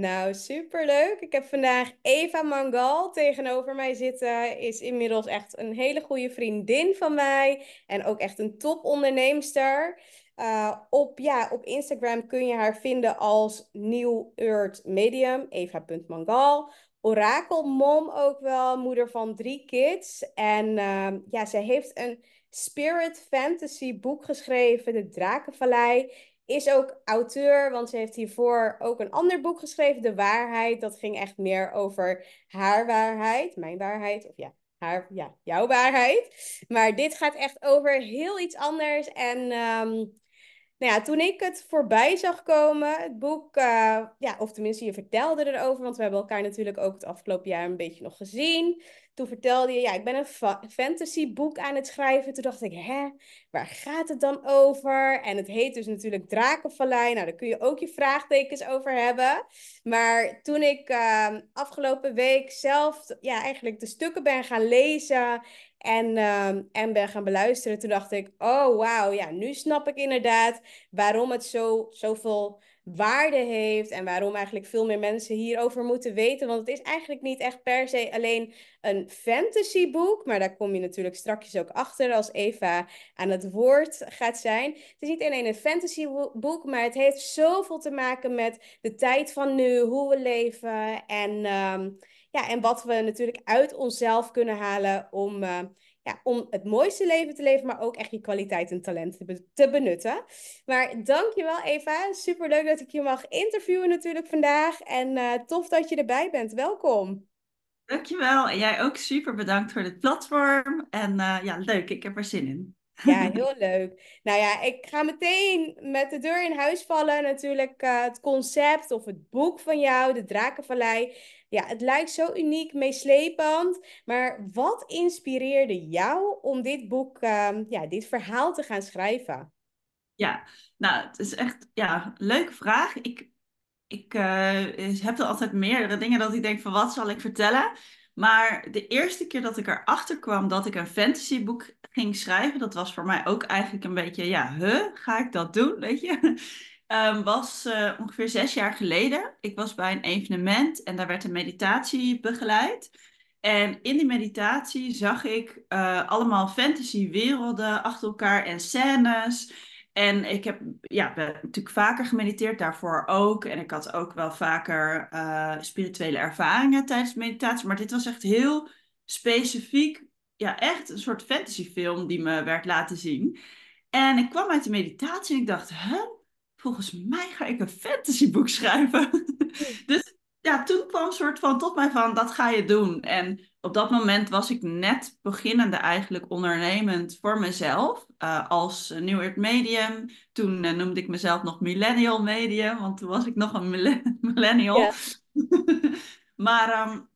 Nou, superleuk. Ik heb vandaag Eva Mangal tegenover mij zitten. Is inmiddels echt een hele goede vriendin van mij. En ook echt een topondernemster. Uh, op, ja, op Instagram kun je haar vinden als New Earth Medium, eva.mangal. Orakelmom ook wel, moeder van drie kids. En uh, ja, ze heeft een spirit fantasy boek geschreven, De Drakenvallei is ook auteur, want ze heeft hiervoor ook een ander boek geschreven, De Waarheid. Dat ging echt meer over haar waarheid, mijn waarheid, of ja, haar, ja, jouw waarheid. Maar dit gaat echt over heel iets anders. En um, nou ja, toen ik het voorbij zag komen, het boek, uh, ja, of tenminste je vertelde erover, want we hebben elkaar natuurlijk ook het afgelopen jaar een beetje nog gezien. Toen vertelde je, ja, ik ben een fa fantasyboek aan het schrijven. Toen dacht ik, hè, waar gaat het dan over? En het heet dus natuurlijk Drakenvallei. Nou, daar kun je ook je vraagtekens over hebben. Maar toen ik uh, afgelopen week zelf, ja, eigenlijk de stukken ben gaan lezen en, uh, en ben gaan beluisteren, toen dacht ik, oh wauw, ja, nu snap ik inderdaad waarom het zo, zoveel waarde heeft en waarom eigenlijk veel meer mensen hierover moeten weten. Want het is eigenlijk niet echt per se alleen een fantasyboek, maar daar kom je natuurlijk straks ook achter als Eva aan het woord gaat zijn. Het is niet alleen een fantasyboek, maar het heeft zoveel te maken met de tijd van nu, hoe we leven en, um, ja, en wat we natuurlijk uit onszelf kunnen halen om. Uh, ja, om het mooiste leven te leven, maar ook echt je kwaliteit en talent te, te benutten. Maar dankjewel Eva, superleuk dat ik je mag interviewen natuurlijk vandaag. En uh, tof dat je erbij bent, welkom. Dankjewel, en jij ook super bedankt voor dit platform. En uh, ja, leuk, ik heb er zin in. Ja, heel leuk. Nou ja, ik ga meteen met de deur in huis vallen. Natuurlijk uh, het concept of het boek van jou, de Drakenvallei. Ja, het lijkt zo uniek, meeslepend. Maar wat inspireerde jou om dit boek, uh, ja, dit verhaal te gaan schrijven? Ja, nou, het is echt ja, een leuke vraag. Ik, ik uh, heb er altijd meerdere dingen dat ik denk van wat zal ik vertellen. Maar de eerste keer dat ik erachter kwam dat ik een fantasyboek ging schrijven, dat was voor mij ook eigenlijk een beetje, ja, huh, ga ik dat doen, weet je? Um, was uh, ongeveer zes jaar geleden. Ik was bij een evenement en daar werd een meditatie begeleid. En in die meditatie zag ik uh, allemaal fantasywerelden achter elkaar en scènes. En ik heb ja, natuurlijk vaker gemediteerd, daarvoor ook. En ik had ook wel vaker uh, spirituele ervaringen tijdens meditatie. Maar dit was echt heel specifiek, ja, echt een soort fantasyfilm die me werd laten zien. En ik kwam uit de meditatie en ik dacht, huh? volgens mij ga ik een fantasyboek schrijven. dus ja, toen kwam een soort van tot mij van, dat ga je doen. En op dat moment was ik net beginnende eigenlijk ondernemend voor mezelf. Uh, als New Earth Medium. Toen uh, noemde ik mezelf nog Millennial Medium, want toen was ik nog een millennial. Ja. maar um,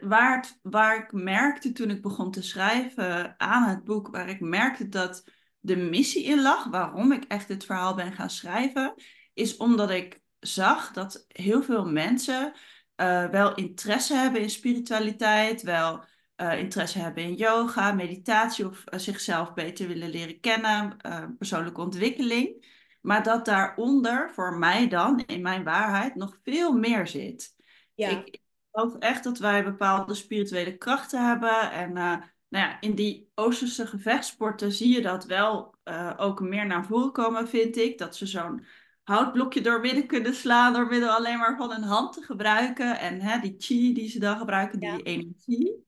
waar, het, waar ik merkte toen ik begon te schrijven aan het boek, waar ik merkte dat de missie in lag, waarom ik echt dit verhaal ben gaan schrijven, is omdat ik zag dat heel veel mensen uh, wel interesse hebben in spiritualiteit, wel uh, interesse hebben in yoga, meditatie of uh, zichzelf beter willen leren kennen, persoonlijke ontwikkeling. Maar dat daaronder, voor mij dan, in mijn waarheid, nog veel meer zit. Ja. Ik, geloof echt dat wij bepaalde spirituele krachten hebben. En nou ja, in die Oosterse gevechtsporten zie je dat wel ook meer naar voren komen, vind ik. Dat ze zo'n houtblokje door midden kunnen slaan door middel alleen maar van een hand te gebruiken. En hè, die chi die ze dan gebruiken, die energie.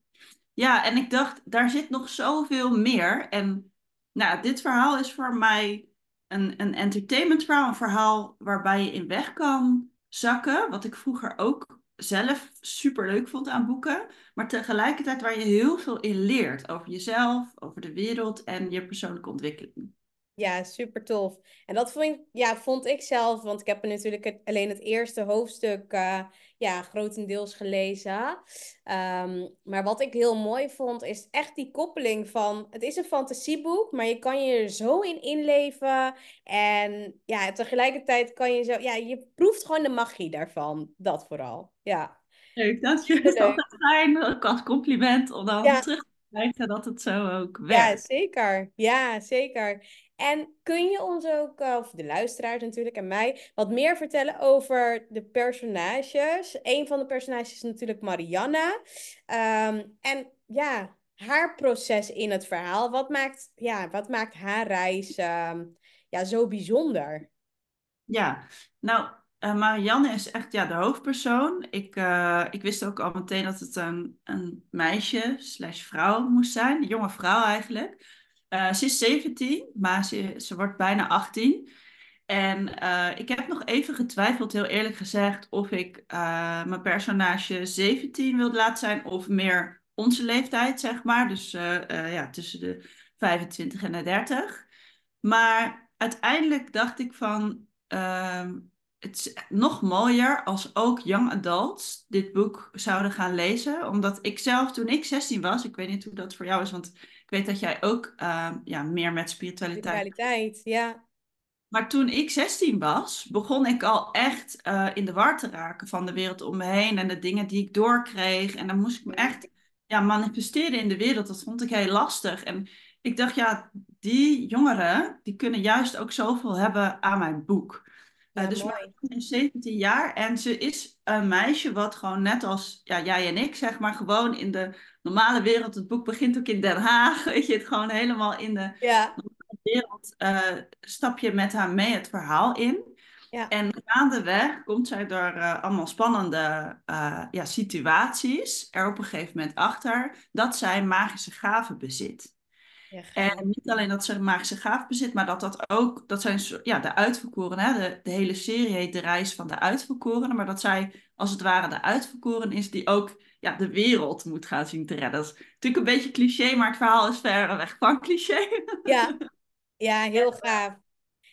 Ja, en ik dacht, daar zit nog zoveel meer. En nou, dit verhaal is voor mij een, een entertainment verhaal. Een verhaal waarbij je in weg kan zakken. Wat ik vroeger ook zelf super leuk vond aan boeken. Maar tegelijkertijd waar je heel veel in leert. Over jezelf, over de wereld en je persoonlijke ontwikkeling. Ja, super tof. En dat vond, ja, vond ik zelf, want ik heb er natuurlijk het- alleen het eerste hoofdstuk eh, ja, grotendeels gelezen. Ehm, maar wat ik heel mooi vond, is echt die koppeling van... Het is een fantasieboek, maar je kan je er zo in inleven. En ja, tegelijkertijd kan je zo... Ja, je proeft gewoon de magie daarvan. Dat vooral. Ja, Leuk, dat het Superleuk. altijd fijn, ook als compliment, om dan Ja. terug te krijgen dat het zo ook ja werkt. zeker. Ja, zeker. En kun je ons ook, eh, of de luisteraars natuurlijk en mij, wat meer vertellen over de personages? Een van de personages is natuurlijk Marianne. Ehm, en ja, haar proces in het verhaal. Wat maakt, ja, wat maakt haar reis ehm, ja, zo bijzonder? Ja, nou, eh, Marianne is echt ja, de hoofdpersoon. Ik, eh, ik wist ook al meteen dat het een, een meisje slash vrouw moest zijn, een jonge vrouw eigenlijk. Eh, ze is 17, maar ze, ze wordt bijna 18. En eh, ik heb nog even getwijfeld, heel eerlijk gezegd, of ik eh, mijn personage 17 wilde laten zijn of meer onze leeftijd, zeg maar. Dus ja, tussen de 25 en de 30. Maar uiteindelijk dacht ik van, ehm, het is nog mooier als ook young adults dit boek zouden gaan lezen. Omdat ik zelf, toen ik 16 was, ik weet niet hoe dat voor jou is, want ik weet dat jij ook ehm, ja, meer met spiritualiteit Spiritualiteit, ja. maar toen ik 16 was, begon ik al echt eh, in de war te raken van de wereld om me heen en de dingen die ik doorkreeg. En dan moest ik me echt ja, manifesteren in de wereld. Dat vond ik heel lastig. En ik dacht, ja, die jongeren, die kunnen juist ook zoveel hebben aan mijn boek. Eh, Ja, dus mooi. mijn dochter is 17 jaar en ze is een meisje wat gewoon net als ja, jij en ik, zeg maar, gewoon in de normale wereld. Het boek begint ook in Den Haag, weet je, het gewoon helemaal in de Ja, wereld eh, stap je met haar mee het verhaal in. Ja. En gaandeweg komt zij door eh, allemaal spannende ja, situaties er op een gegeven moment achter dat zij magische gaven bezit. Ja, gaaf. En niet alleen dat ze een magische gaven bezit, maar dat dat ook, dat zijn ja, de uitverkorenen, hè? De, de hele serie heet De Reis van de Uitverkorenen, maar dat zij als het ware de uitverkoren is die ook ja, de wereld moet gaan zien te redden. Dat is natuurlijk een beetje cliché, maar het verhaal is ver weg van cliché. Ja, ja, heel gaaf.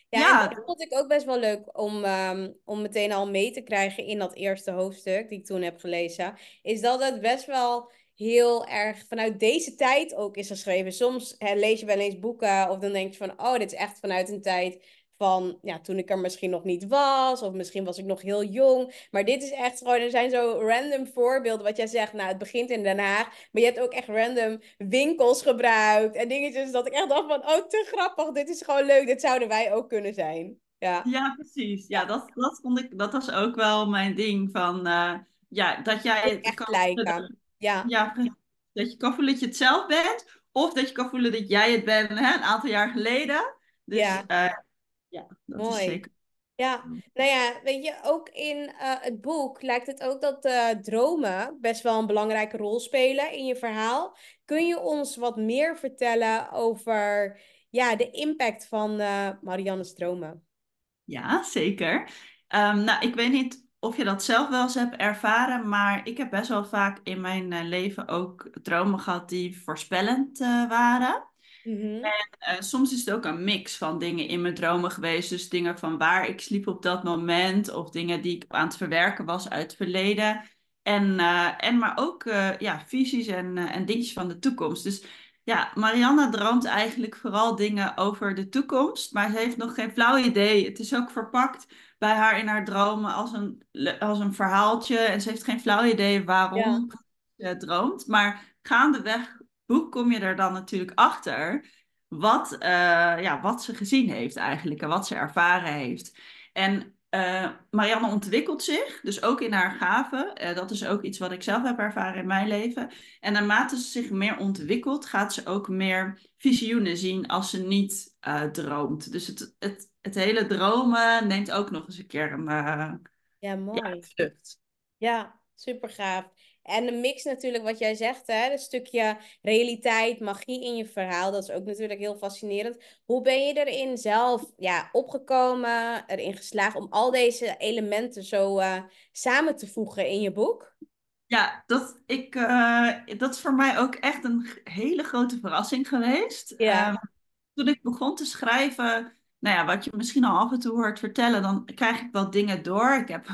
Ja, dat vond ik ook best wel leuk om, ehm, om meteen al mee te krijgen in dat eerste hoofdstuk die ik toen heb gelezen. Is dat het best wel heel erg vanuit deze tijd ook is geschreven. Soms hè, lees je wel eens boeken of dan denk je van, oh, dit is echt vanuit een tijd van, ja, toen ik er misschien nog niet was. Of misschien was ik nog heel jong. Maar dit is echt gewoon, er zijn zo random voorbeelden. Wat jij zegt, nou, het begint in Den Haag. Maar je hebt ook echt random winkels gebruikt. En dingetjes dat ik echt dacht van, oh, te grappig. Dit is gewoon leuk. Dit zouden wij ook kunnen zijn. Ja, Ja, precies. Ja, dat, dat vond ik, dat was ook wel mijn ding van, eh, ja, dat jij echt kan lijken. Ja, dat je kan voelen dat je het zelf bent, of dat je kan voelen dat jij het bent, hè, een aantal jaar geleden. Dus Ja. ja, ja dat is Mooi. zeker. ja. Nou ja, weet je, ook in eh, het boek lijkt het ook dat eh, dromen best wel een belangrijke rol spelen in je verhaal. Kun je ons wat meer vertellen over ja, de impact van eh, Marianne's dromen? Ja, zeker. Ehm, nou, ik weet niet of je dat zelf wel eens hebt ervaren, maar ik heb best wel vaak in mijn eh, leven ook dromen gehad die voorspellend eh, waren. Mhm. Eh, soms is het ook een mix van dingen in mijn dromen geweest. Dus dingen van waar ik sliep op dat moment. Of dingen die ik aan het verwerken was uit het verleden. En, en maar ook ja, visies en, en dingetjes van de toekomst. Dus ja, Marianne droomt eigenlijk vooral dingen over de toekomst. Maar ze heeft nog geen flauw idee. Het is ook verpakt bij haar in haar dromen als een, als een verhaaltje. En ze heeft geen flauw idee waarom ze droomt. Maar gaandeweg boek kom je er dan natuurlijk achter wat, eh, ja, wat ze gezien heeft eigenlijk en wat ze ervaren heeft. En eh, Marianne ontwikkelt zich, dus ook in haar gaven. Eh, dat is ook iets wat ik zelf heb ervaren in mijn leven. En naarmate ze zich meer ontwikkelt, gaat ze ook meer visioenen zien als ze niet eh, droomt. Dus het, het, het hele dromen neemt ook nog eens een keer een Ja, mooi. ja, vlucht. Ja, super gaaf. En de mix natuurlijk, wat jij zegt, hè, een stukje realiteit, magie in je verhaal, dat is ook natuurlijk heel fascinerend. Hoe ben je erin zelf ja, opgekomen, erin geslaagd om al deze elementen zo eh, samen te voegen in je boek? Ja, dat, ik, eh, dat is voor mij ook echt een hele grote verrassing geweest. Ja. Ehm, toen ik begon te schrijven, nou ja, wat je misschien al af en toe hoort vertellen, dan krijg ik wel dingen door. Ik heb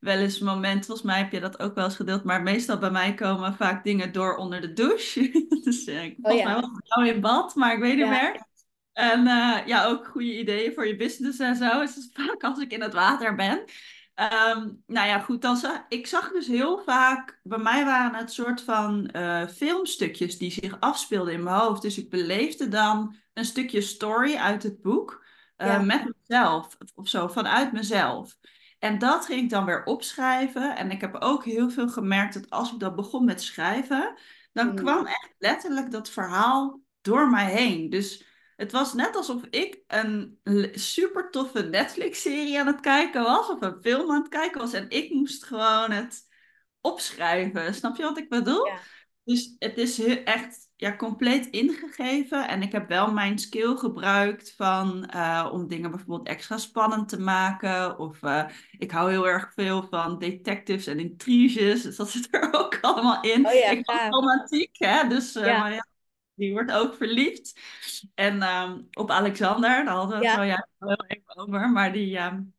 wel eens een moment, volgens mij heb je dat ook wel eens gedeeld, maar meestal bij mij komen vaak dingen door onder de douche. dus uh, ik volgens mij wel nou in bad, maar ik weet niet meer. En uh, ja, ook goede ideeën voor je business en zo. Dus het is vaak als ik in het water ben. Um, nou ja, goed. Dan zag, ik zag dus heel vaak, bij mij waren het soort van uh, filmstukjes die zich afspeelden in mijn hoofd. Dus ik beleefde dan een stukje story uit het boek uh, ja. met mezelf of zo, vanuit mezelf. En dat ging ik dan weer opschrijven. En ik heb ook heel veel gemerkt dat als ik dat begon met schrijven, dan mm. kwam echt letterlijk dat verhaal door mij heen. Dus het was net alsof ik een super toffe Netflix-serie aan het kijken was, of een film aan het kijken was. En ik moest gewoon het opschrijven. Snap je wat ik bedoel? Ja. Dus het is echt ja, compleet ingegeven. En ik heb wel mijn skill gebruikt van, uh, om dingen bijvoorbeeld extra spannend te maken. Of uh, ik hou heel erg veel van detectives en intriges. Dus dat zit er ook allemaal in. Oh ja, ik ben romantiek, hè. Dus uh, ja. Maar ja, die wordt ook verliefd. En um, op Alexander, daar hadden we het ja. heel even over. Maar die, um,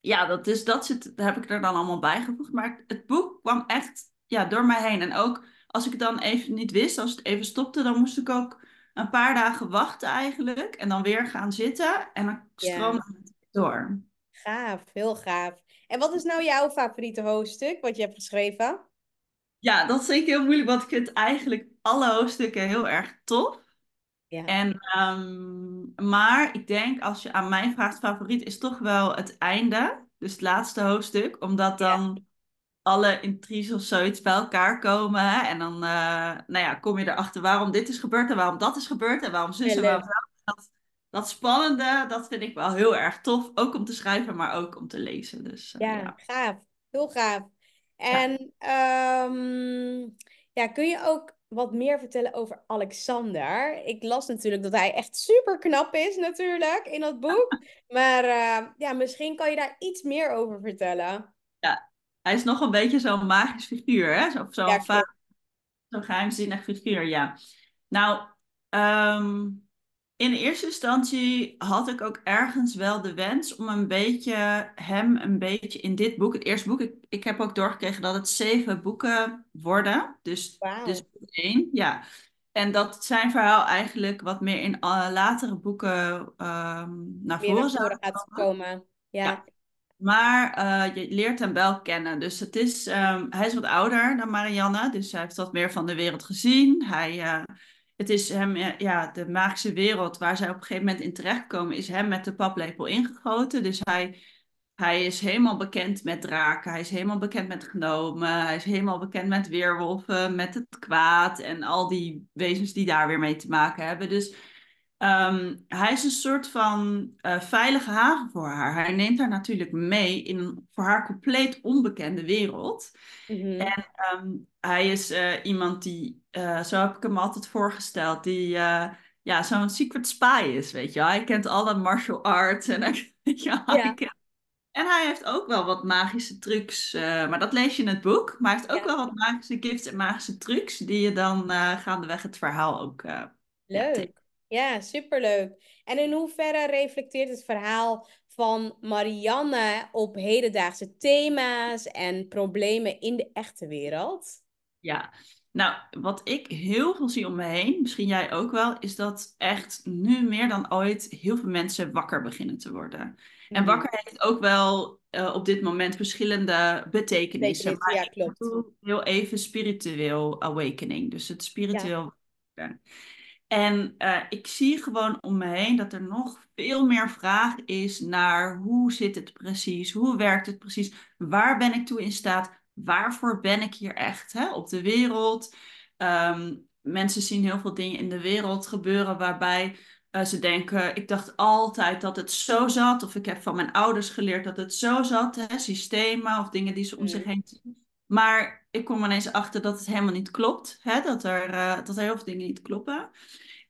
ja, dat, is, dat, zit, dat heb ik er dan allemaal bijgevoegd. Maar het boek kwam echt ja, door mij heen. En ook als ik het dan even niet wist, als het even stopte, dan moest ik ook een paar dagen wachten eigenlijk. En dan weer gaan zitten. En dan stroomde ja. het door. Gaaf, heel gaaf. En wat is nou jouw favoriete hoofdstuk wat je hebt geschreven? Ja, dat is zeker heel moeilijk, want ik vind eigenlijk alle hoofdstukken heel erg tof. Ja. En, um, maar ik denk, als je aan mij vraagt, favoriet is toch wel het einde. Dus het laatste hoofdstuk. Omdat dan. Alle intriges of zoiets bij elkaar komen. Hè? En dan uh, nou ja, kom je erachter waarom dit is gebeurd en waarom dat is gebeurd. En waarom zus en waarom dat. Dat spannende, dat vind ik wel heel erg tof. Ook om te schrijven, maar ook om te lezen. Dus, uh, ja, ja, gaaf. Heel gaaf. En ja. Um, ja, kun je ook wat meer vertellen over Alexander? Ik las natuurlijk dat hij echt super knap is, natuurlijk, in dat boek. maar uh, ja, misschien kan je daar iets meer over vertellen. Ja, hij is nog een beetje zo'n magisch figuur, hè? Of zo'n ja, zo geheimzinnig figuur, ja. Nou, um, in eerste instantie had ik ook ergens wel de wens om een beetje hem een beetje in dit boek, het eerste boek, ik, ik heb ook doorgekregen dat het zeven boeken worden. Dus, wow. dus één, ja. En dat zijn verhaal eigenlijk wat meer in alle latere boeken um, naar meer voren zou gaat komen. Ja. ja. Maar uh, je leert hem wel kennen. Dus het is, um, hij is wat ouder dan Marianne. Dus hij heeft wat meer van de wereld gezien. Hij... Uh, het is hem, ja, de magische wereld waar zij op een gegeven moment in terechtkomen, is hem met de paplepel ingegoten. Dus hij, hij is helemaal bekend met draken, hij is helemaal bekend met gnomen, hij is helemaal bekend met weerwolven, met het kwaad en al die wezens die daar weer mee te maken hebben. Dus um, hij is een soort van uh, veilige haven voor haar. Hij neemt haar natuurlijk mee in een voor haar compleet onbekende wereld. Mm -hmm. En um, hij is uh, iemand die, uh, zo heb ik hem altijd voorgesteld, die ja, zo'n secret spy is, weet je Hij kent alle martial arts en ja, ja. En hij heeft ook wel wat magische trucs, maar dat lees je in het boek. Maar hij heeft ook ja. wel wat magische gifts en magische trucs die je dan gaandeweg het verhaal ook... Leuk. Ja, superleuk. En in hoeverre reflecteert het verhaal van Marianne op hedendaagse thema's en problemen in de echte wereld? Ja, nou, wat ik heel veel zie om me heen, misschien jij ook wel, is dat echt nu meer dan ooit heel veel mensen wakker beginnen te worden. Mm. En Mhm. wakker heeft ook wel eh, op dit moment verschillende betekenissen. Betekenis, Maar ja, klopt. heel even spiritueel awakening, dus het spiritueel. En uh, ik zie gewoon om me heen dat er nog veel meer vraag is naar hoe zit het precies, hoe werkt het precies, waar ben ik toe in staat, waarvoor ben ik hier echt hè, op de wereld. Um, mensen zien heel veel dingen in de wereld gebeuren waarbij uh, ze denken, ik dacht altijd dat het zo zat, of ik heb van mijn ouders geleerd dat het zo zat, hè, systemen of dingen die ze om Mm. zich heen zien. Maar ik kom ineens achter dat het helemaal niet klopt, hè, dat, er, uh, dat er heel veel dingen niet kloppen.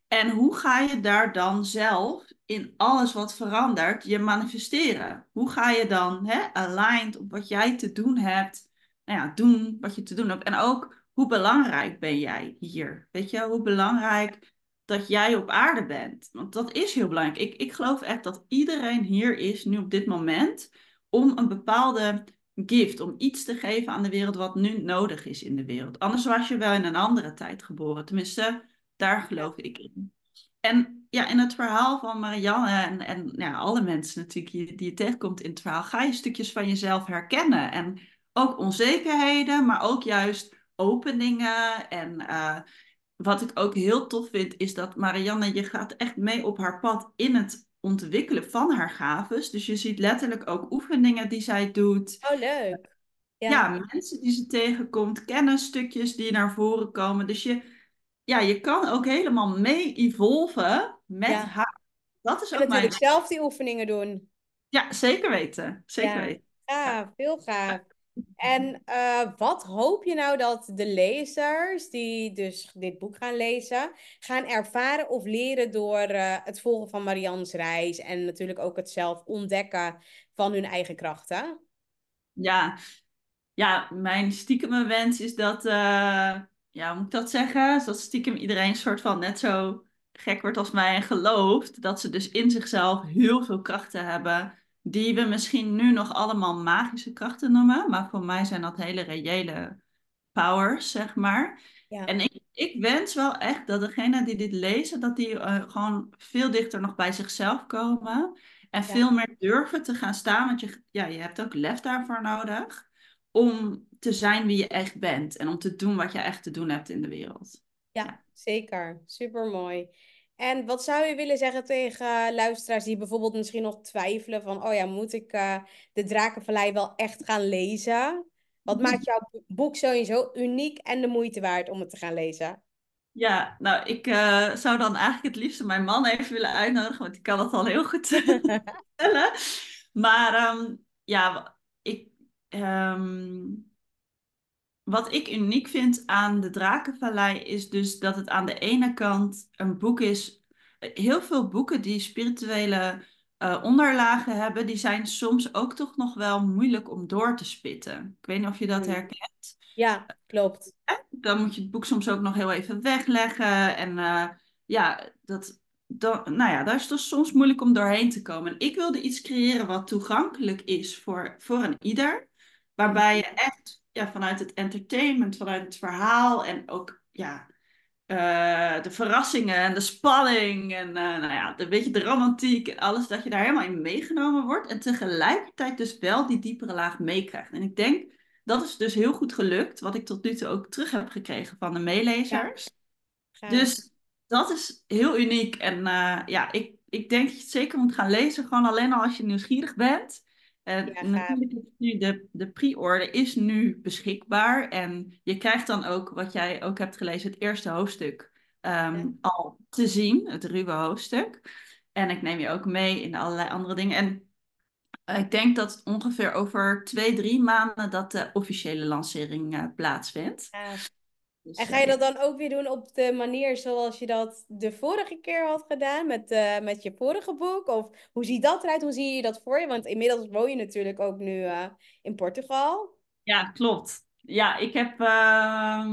En hoe ga je daar dan zelf in alles wat verandert je manifesteren? Hoe ga je dan hè, aligned op wat jij te doen hebt, nou ja, doen wat je te doen hebt? En ook hoe belangrijk ben jij hier? Weet je, hoe belangrijk dat jij op aarde bent. Want dat is heel belangrijk. Ik, ik geloof echt dat iedereen hier is, nu op dit moment, om een bepaalde gift, om iets te geven aan de wereld wat nu nodig is in de wereld. Anders was je wel in een andere tijd geboren. Tenminste, daar geloof ik in. En ja, in het verhaal van Marianne en, en ja, alle mensen natuurlijk die, die je tegenkomt in het verhaal, ga je stukjes van jezelf herkennen. En ook onzekerheden, maar ook juist openingen. En uh, wat ik ook heel tof vind, is dat Marianne, je gaat echt mee op haar pad in het ontwikkelen van haar gaves. Dus je ziet letterlijk ook oefeningen die zij doet. Oh, leuk. Ja, ja mensen die ze tegenkomt, kennisstukjes die naar voren komen. Dus je, ja, je kan ook helemaal mee evolven met haar. Dat is ook en natuurlijk zelf die oefeningen doen. Ja, zeker weten. Zeker ja. weten. Ja, veel gaaf. En uh, wat hoop je nou dat de lezers die dus dit boek gaan lezen, gaan ervaren of leren door uh, het volgen van Marianne's reis en natuurlijk ook het zelf ontdekken van hun eigen krachten? Ja, ja mijn stiekeme wens is dat, uh, ja, hoe moet ik dat zeggen? Dat stiekem iedereen soort van net zo gek wordt als mij en gelooft dat ze dus in zichzelf heel veel krachten hebben die we misschien nu nog allemaal magische krachten noemen, maar voor mij zijn dat hele reële powers, zeg maar. Ja. En ik, ik wens wel echt dat degenen die dit lezen, dat die uh, gewoon veel dichter nog bij zichzelf komen en ja. veel meer durven te gaan staan, want je, ja, je hebt ook lef daarvoor nodig om te zijn wie je echt bent en om te doen wat je echt te doen hebt in de wereld. Ja, ja. zeker. Super mooi. En wat zou je willen zeggen tegen luisteraars die bijvoorbeeld misschien nog twijfelen van, oh ja, moet ik uh, de Drakenvallei wel echt gaan lezen? Wat maakt jouw boek sowieso uniek en de moeite waard om het te gaan lezen? Ja, nou, ik uh, zou dan eigenlijk het liefst mijn man even willen uitnodigen, want die kan dat al heel goed vertellen. maar um, ja, ik, um, wat ik uniek vind aan de Drakenvallei is dus dat het aan de ene kant een boek is. Heel veel boeken die spirituele uh, onderlagen hebben, die zijn soms ook toch nog wel moeilijk om door te spitten. Ik weet niet of je dat hmm. herkent. Ja, klopt. Dan moet je het boek soms ook nog heel even wegleggen. En uh, ja, dat, dan, nou ja, daar is het dus soms moeilijk om doorheen te komen. En ik wilde iets creëren wat toegankelijk is voor, voor een ieder. Waarbij je echt ja, vanuit het entertainment, vanuit het verhaal en ook ja, uh, de verrassingen en de spanning en uh, nou ja, de beetje de romantiek en alles, dat je daar helemaal in meegenomen wordt en tegelijkertijd dus wel die diepere laag meekrijgt. En ik denk, dat is dus heel goed gelukt, wat ik tot nu toe ook terug heb gekregen van de meelezers. Ja. Dus dat is heel uniek en uh, ja, ik, ik denk dat je het zeker moet gaan lezen, gewoon alleen al als je nieuwsgierig bent. En ja, natuurlijk is nu de, de pre-order is nu beschikbaar. En je krijgt dan ook, wat jij ook hebt gelezen, het eerste hoofdstuk um, ja. al te zien, het ruwe hoofdstuk. En ik neem je ook mee in allerlei andere dingen. En uh, ik denk dat ongeveer over twee, drie maanden dat de officiële lancering uh, plaatsvindt. Ja. Dus, en ga je dat dan ook weer doen op de manier zoals je dat de vorige keer had gedaan met, uh, met je vorige boek? Of hoe ziet dat eruit? Hoe zie je dat voor je? Want inmiddels woon je natuurlijk ook nu uh, in Portugal. Ja, klopt. Ja, ik heb. Uh,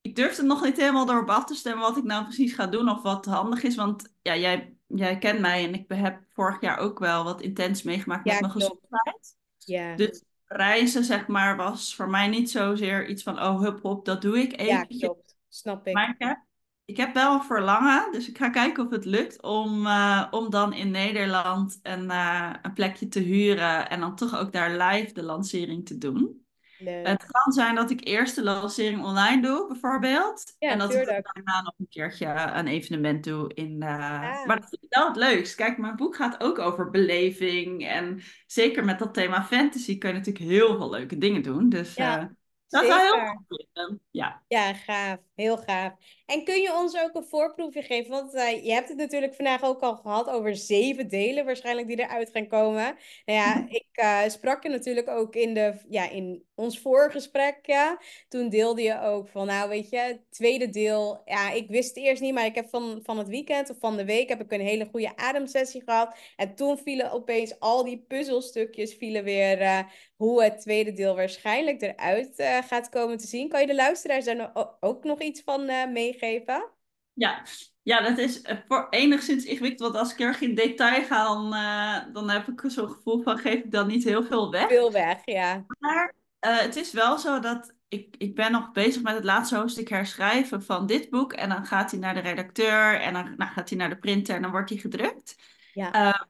ik durfde nog niet helemaal erop af te stemmen wat ik nou precies ga doen of wat handig is. Want ja, jij, jij kent mij en ik heb vorig jaar ook wel wat intens meegemaakt ja, met mijn gezondheid. Ja. Dus reizen, zeg maar, was voor mij niet zozeer iets van, oh, hup, hop, dat doe ik even. Ja, klopt. Snap ik. Maar ik heb, ik heb wel een verlangen, dus ik ga kijken of het lukt om, uh, om dan in Nederland een, uh, een plekje te huren en dan toch ook daar live de lancering te doen. Leuk. Het kan zijn dat ik eerst de lancering online doe, bijvoorbeeld. Ja, en dat tuurlijk. ik daarna nog een keertje een evenement doe. In, uh... Ah. Maar dat vind ik wel het leukst. Kijk, mijn boek gaat ook over beleving. En zeker met dat thema fantasy kun je natuurlijk heel veel leuke dingen doen. Dus Ja, uh, dat zeker. zou heel vinden. Ja. Ja, gaaf. Heel gaaf. En kun je ons ook een voorproefje geven? Want uh, je hebt het natuurlijk vandaag ook al gehad over zeven delen waarschijnlijk die eruit gaan komen. Nou ja, ik uh, sprak je natuurlijk ook in, de, ja, in ons voorgesprek. Ja. Toen deelde je ook van, nou weet je, het tweede deel. Ja, ik wist het eerst niet, maar ik heb van, van het weekend of van de week heb ik een hele goede ademsessie gehad. En toen vielen opeens al die puzzelstukjes vielen weer uh, hoe het tweede deel waarschijnlijk eruit gaat komen te zien. Kan je de luisteraars daar no ook nog iets van uh, meegeven? Ja, Ja, dat is eh, voor enigszins ingewikkeld, want als ik erg in detail ga, dan, uh, dan heb ik zo'n gevoel van geef ik dan niet heel veel weg. Veel weg, ja. Maar uh, het is wel zo dat ik, ik ben nog bezig met het laatste hoofdstuk herschrijven van dit boek. En dan gaat hij naar de redacteur en dan nou, gaat hij naar de printer en dan wordt hij gedrukt. Ja. Uh,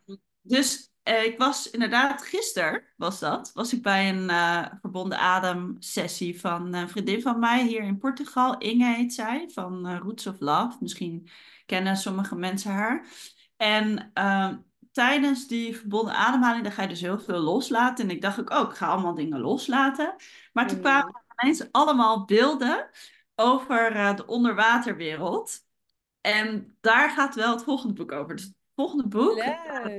dus uh, ik was inderdaad, gisteren was dat, was ik bij een uh, verbonden adem sessie van een vriendin van mij hier in Portugal. Inge heet zij, van Roots of Love. Misschien kennen sommige mensen haar. En ehm, tijdens die verbonden ademhaling, dan ga je dus heel veel loslaten. En ik dacht ook, oh, ik ga allemaal dingen loslaten. Maar toen kwamen er ineens allemaal beelden over de onderwaterwereld. En daar gaat wel het volgende boek over. Dus volgende boek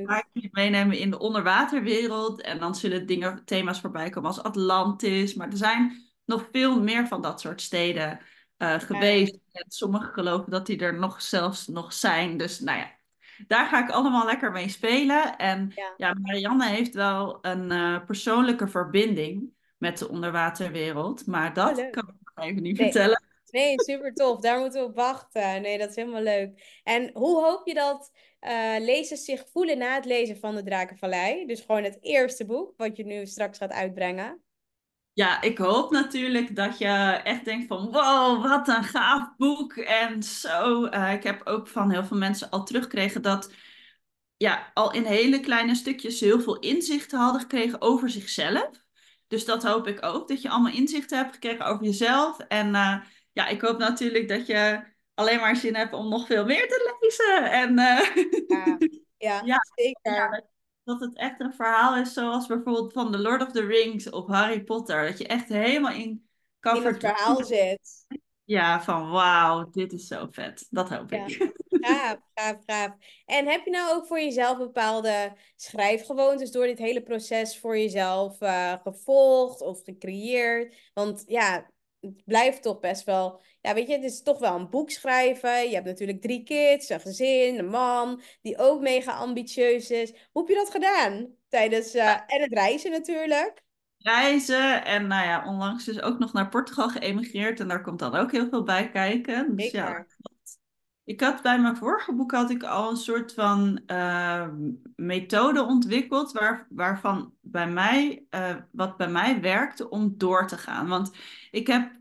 ga ik jullie meenemen in de onderwaterwereld. En dan zullen dingen, thema's voorbij komen als Atlantis. Maar er zijn nog veel meer van dat soort steden uh, geweest. Ja. Sommigen geloven dat die er nog zelfs nog zijn. Dus nou ja, daar ga ik allemaal lekker mee spelen. En ja, ja Marianne heeft wel een uh, persoonlijke verbinding met de onderwaterwereld. Maar dat oh, kan ik nog even niet nee. vertellen. Nee, super tof. Daar moeten we op wachten. Nee, dat is helemaal leuk. En hoe hoop je dat uh, lezers zich voelen na het lezen van de Drakenvallei? Dus gewoon het eerste boek, wat je nu straks gaat uitbrengen. Ja, ik hoop natuurlijk dat je echt denkt van wow, wat een gaaf boek. En zo, uh, ik heb ook van heel veel mensen al teruggekregen dat ja, al in hele kleine stukjes heel veel inzichten hadden gekregen over zichzelf. Dus dat hoop ik ook, dat je allemaal inzichten hebt gekregen over jezelf. En uh, ja, ik hoop natuurlijk dat je alleen maar zin hebt om nog veel meer te lezen. En, uh, ja, ja, zeker. Ja, dat het echt een verhaal is zoals bijvoorbeeld van The Lord of the Rings of Harry Potter. Dat je echt helemaal in kan in het verhaal zit. Ja, van wauw, dit is zo vet. Dat hoop ja. ik. Gaaf, gaaf, gaaf. En heb je nou ook voor jezelf bepaalde schrijfgewoontes door dit hele proces voor jezelf uh, gevolgd of gecreëerd? Want ja, het blijft toch best wel. Ja, weet je, het is toch wel een boek schrijven. Je hebt natuurlijk drie kids, een gezin, een man, die ook mega ambitieus is. Hoe heb je dat gedaan? Tijdens. Uh, en het reizen natuurlijk. Reizen en nou ja, onlangs dus ook nog naar Portugal geëmigreerd. En daar komt dan ook heel veel bij kijken. Dus Zeker. ja, ik had bij mijn vorige boek had ik al een soort van uh, methode ontwikkeld waar, waarvan bij mij, uh, wat bij mij werkte om door te gaan. Want ik heb,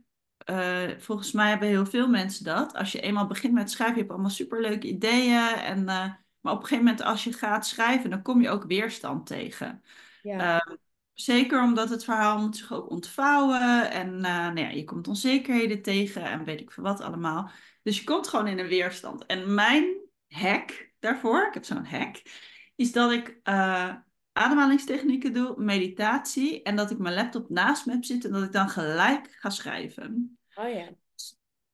uh, volgens mij hebben heel veel mensen dat. Als je eenmaal begint met schrijven, je hebt allemaal superleuke ideeën. En, maar op een gegeven moment als je gaat schrijven, dan kom je ook weerstand tegen. Ja. Zeker omdat het verhaal moet zich ook ontvouwen. En nou ja, je komt onzekerheden tegen en weet ik veel wat allemaal. Dus je komt gewoon in een weerstand. En mijn hack daarvoor, ik heb zo'n hack, is dat ik uh, ademhalingstechnieken doe, meditatie en dat ik mijn laptop naast me heb zitten en dat ik dan gelijk ga schrijven. Oh ja.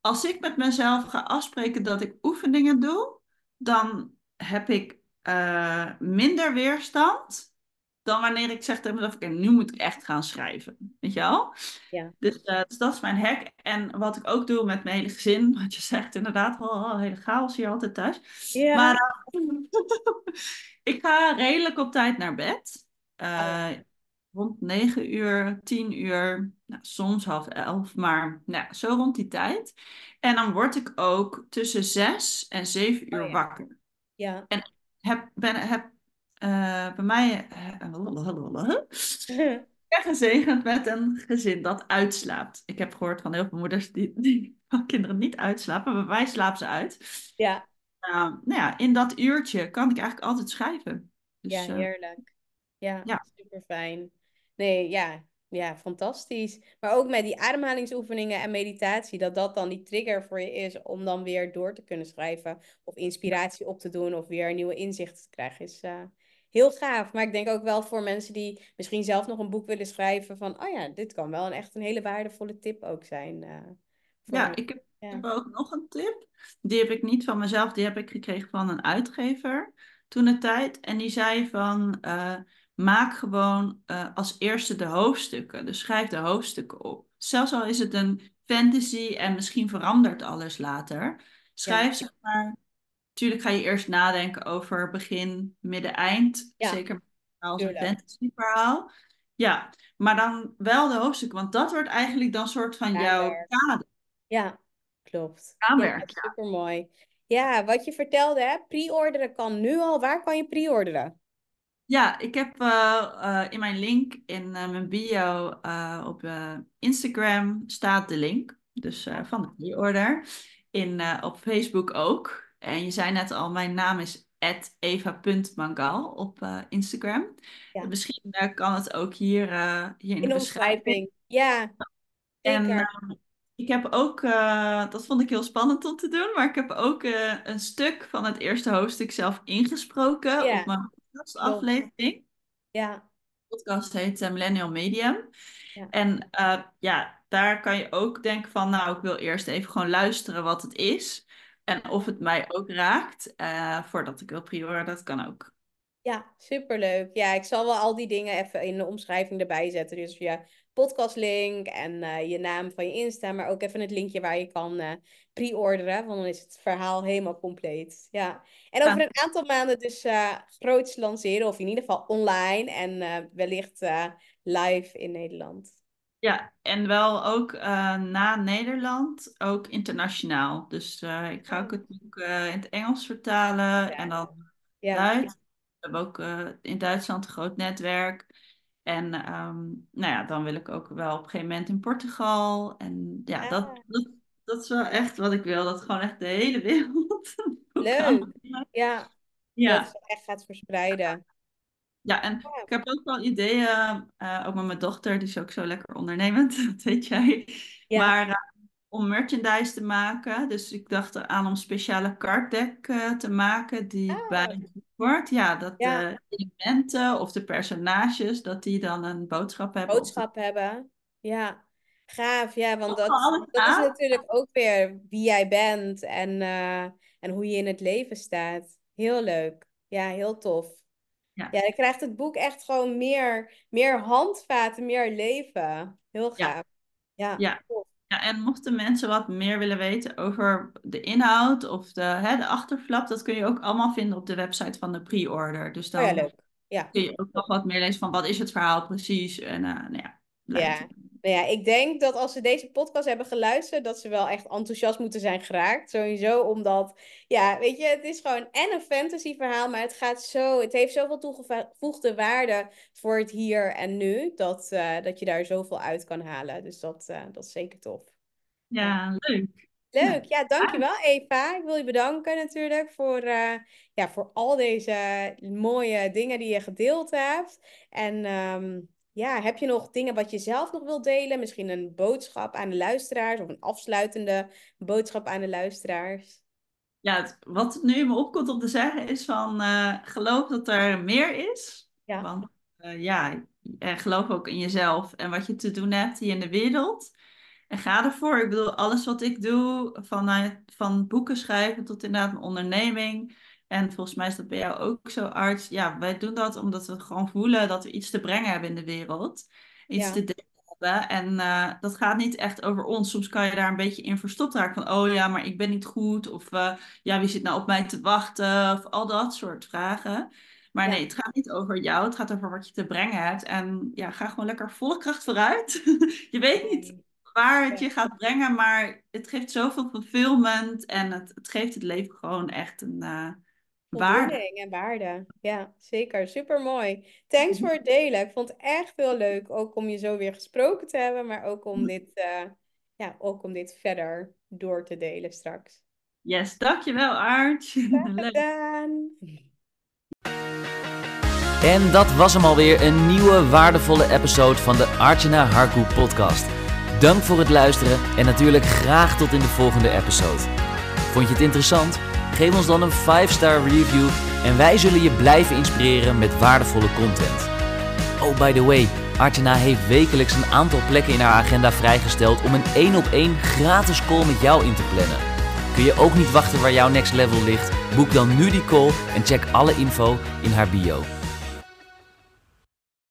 Als ik met mezelf ga afspreken dat ik oefeningen doe, dan heb ik uh, minder weerstand dan wanneer ik zeg tegen mezelf, oké, nu moet ik echt gaan schrijven. Weet je wel? Ja. Dus, uh, dus dat is mijn hack. En wat ik ook doe met mijn hele gezin, wat je zegt inderdaad, wel oh, hele chaos hier altijd thuis. Ja. Maar uh, ik ga redelijk op tijd naar bed. Uh, oh. Rond 9 uur, 10 uur, nou, soms half 11, maar nou, zo rond die tijd. En dan word ik ook tussen 6 en 7 uur oh, ja. wakker. Ja. En heb, ben, heb uh, bij mij uh, gezegend met een gezin dat uitslaapt. Ik heb gehoord van heel veel moeders die, die kinderen niet uitslapen, maar bij mij slapen ze uit. Ja. Uh, nou ja, in dat uurtje kan ik eigenlijk altijd schrijven. Dus, ja, heerlijk. Ja, ja. super fijn. Nee, ja, ja, fantastisch. Maar ook met die ademhalingsoefeningen en meditatie, dat dat dan die trigger voor je is om dan weer door te kunnen schrijven of inspiratie op te doen of weer nieuwe inzichten te krijgen, is uh, heel gaaf. Maar ik denk ook wel voor mensen die misschien zelf nog een boek willen schrijven van, oh ja, dit kan wel een echt een hele waardevolle tip ook zijn. Uh, voor... Ja, ik heb, ja. ook nog een tip. Die heb ik niet van mezelf, die heb ik gekregen van een uitgever toen de tijd. En die zei van, uh, maak gewoon uh, als eerste de hoofdstukken. Dus schrijf de hoofdstukken op. Zelfs al is het een fantasy en misschien verandert alles later. Schrijf ja. zeg maar Tuurlijk ga je eerst nadenken over begin, midden, eind. Ja, Zeker als een fantasyverhaal. Ja, maar dan wel de hoofdstukken, want dat wordt eigenlijk dan soort van jouw kader. Ja, klopt. Kamerwerk, ja, super mooi. Ja, wat je vertelde, hè? Pre-orderen kan nu al. Waar kan je pre-orderen? Ja, ik heb uh, uh, in mijn link in uh, mijn bio op Instagram staat de link. Dus van de pre-order. In, op Facebook ook. En je zei net al, mijn naam is eva.mangal op Instagram. Ja. Misschien kan het ook hier, hier in, in de beschrijving. Ja, en ik heb ook, dat vond ik heel spannend om te doen, maar ik heb ook een stuk van het eerste hoofdstuk zelf ingesproken op mijn aflevering. Ja. De podcast heet Millennial Medium. Ja. En ja, daar kan je ook denken van, nou, ik wil eerst even gewoon luisteren wat het is. En of het mij ook raakt, uh, voordat ik wil prioren, dat kan ook. Ja, superleuk. Ja, ik zal wel al die dingen even in de omschrijving erbij zetten. Dus via podcastlink en uh, je naam van je Insta, maar ook even het linkje waar je kan uh, pre-orderen, want dan is het verhaal helemaal compleet. Ja. En over een aantal maanden dus uh, groots lanceren, of in ieder geval online en wellicht live in Nederland. Ja, en wel ook na Nederland, ook internationaal. Dus ik ga ook het boek in het Engels vertalen ja. en dan ja. Duits. We hebben ook in Duitsland een groot netwerk. En um, nou ja, dan wil ik ook wel op een gegeven moment in Portugal. En ja, dat, ah. dat, dat is wel echt wat ik wil. Dat gewoon echt de hele wereld. Leuk. Ja. ja. Dat het echt gaat verspreiden. Ja, en ik heb ook wel ideeën, uh, ook met mijn dochter, die is ook zo lekker ondernemend, dat weet jij. Ja. Maar uh, om merchandise te maken. Dus ik dacht aan om speciale carddeck uh, te maken die oh. bij wordt. Ja, dat de elementen of de personages, dat die dan een boodschap hebben. Boodschap hebben, ja. Gaaf, ja, want dat, dat is natuurlijk ook weer wie jij bent en, en hoe je in het leven staat. Heel leuk. Ja, heel tof. Ja. ja, je krijgt het boek echt gewoon meer, meer handvaten, meer leven. Heel gaaf. Ja, ja. Ja, en mochten mensen wat meer willen weten over de inhoud of de, hè, de achterflap, dat kun je ook allemaal vinden op de website van de pre-order. Dus dan oh ja, Ja. kun je ook nog wat meer lezen van wat is het verhaal precies. En uh, nou ja, ja. Nou ja, ik denk dat als ze deze podcast hebben geluisterd, dat ze wel echt enthousiast moeten zijn geraakt. Sowieso omdat, ja, weet je, het is gewoon en een fantasy verhaal, maar het gaat zo, het heeft zoveel toegevoegde waarde voor het hier en nu, dat, uh, dat je daar zoveel uit kan halen. Dus dat, uh, dat is zeker tof. Ja, leuk. Leuk, ja, dankjewel Eva. Ik wil je bedanken natuurlijk voor, uh, ja, voor al deze mooie dingen die je gedeeld hebt. En um, ja, heb je nog dingen wat je zelf nog wilt delen? Misschien een boodschap aan de luisteraars of een afsluitende boodschap aan de luisteraars? Ja, wat nu me opkomt om te zeggen is van uh, geloof dat er meer is. Ja. Want uh, ja, geloof ook in jezelf en wat je te doen hebt hier in de wereld. En ga ervoor. Ik bedoel, alles wat ik doe, vanuit, van boeken schrijven tot inderdaad mijn onderneming en volgens mij is dat bij jou ook zo, arts. Ja, wij doen dat omdat we gewoon voelen dat we iets te brengen hebben in de wereld. Iets te delen hebben. En uh, dat gaat niet echt over ons. Soms kan je daar een beetje in verstopt raken. Van, oh ja, maar ik ben niet goed. Of uh, ja, wie zit nou op mij te wachten? Of al dat soort vragen. Maar nee, het gaat niet over jou. Het gaat over wat je te brengen hebt. En ja, ga gewoon lekker volle kracht vooruit. je weet niet waar het je gaat brengen, maar het geeft zoveel fulfillment. En het, het geeft het leven gewoon echt een... Uh, waarde. en waarde. Ja, zeker. Super mooi. Thanks voor het delen. Ik vond het echt heel leuk. Ook om je zo weer gesproken te hebben, maar ook om dit, uh, ja, ook om dit verder door te delen straks. Yes, dankjewel Aart. Gedaan. En dat was hem alweer, een nieuwe waardevolle episode van de Archana Harku podcast. Dank voor het luisteren en natuurlijk graag tot in de volgende episode. Vond je het interessant? Geef ons dan een 5-star review en wij zullen je blijven inspireren met waardevolle content. Oh, by the way, Artena heeft wekelijks een aantal plekken in haar agenda vrijgesteld om een 1 op 1 gratis call met jou in te plannen. Kun je ook niet wachten waar jouw next level ligt? Boek dan nu die call en check alle info in haar bio.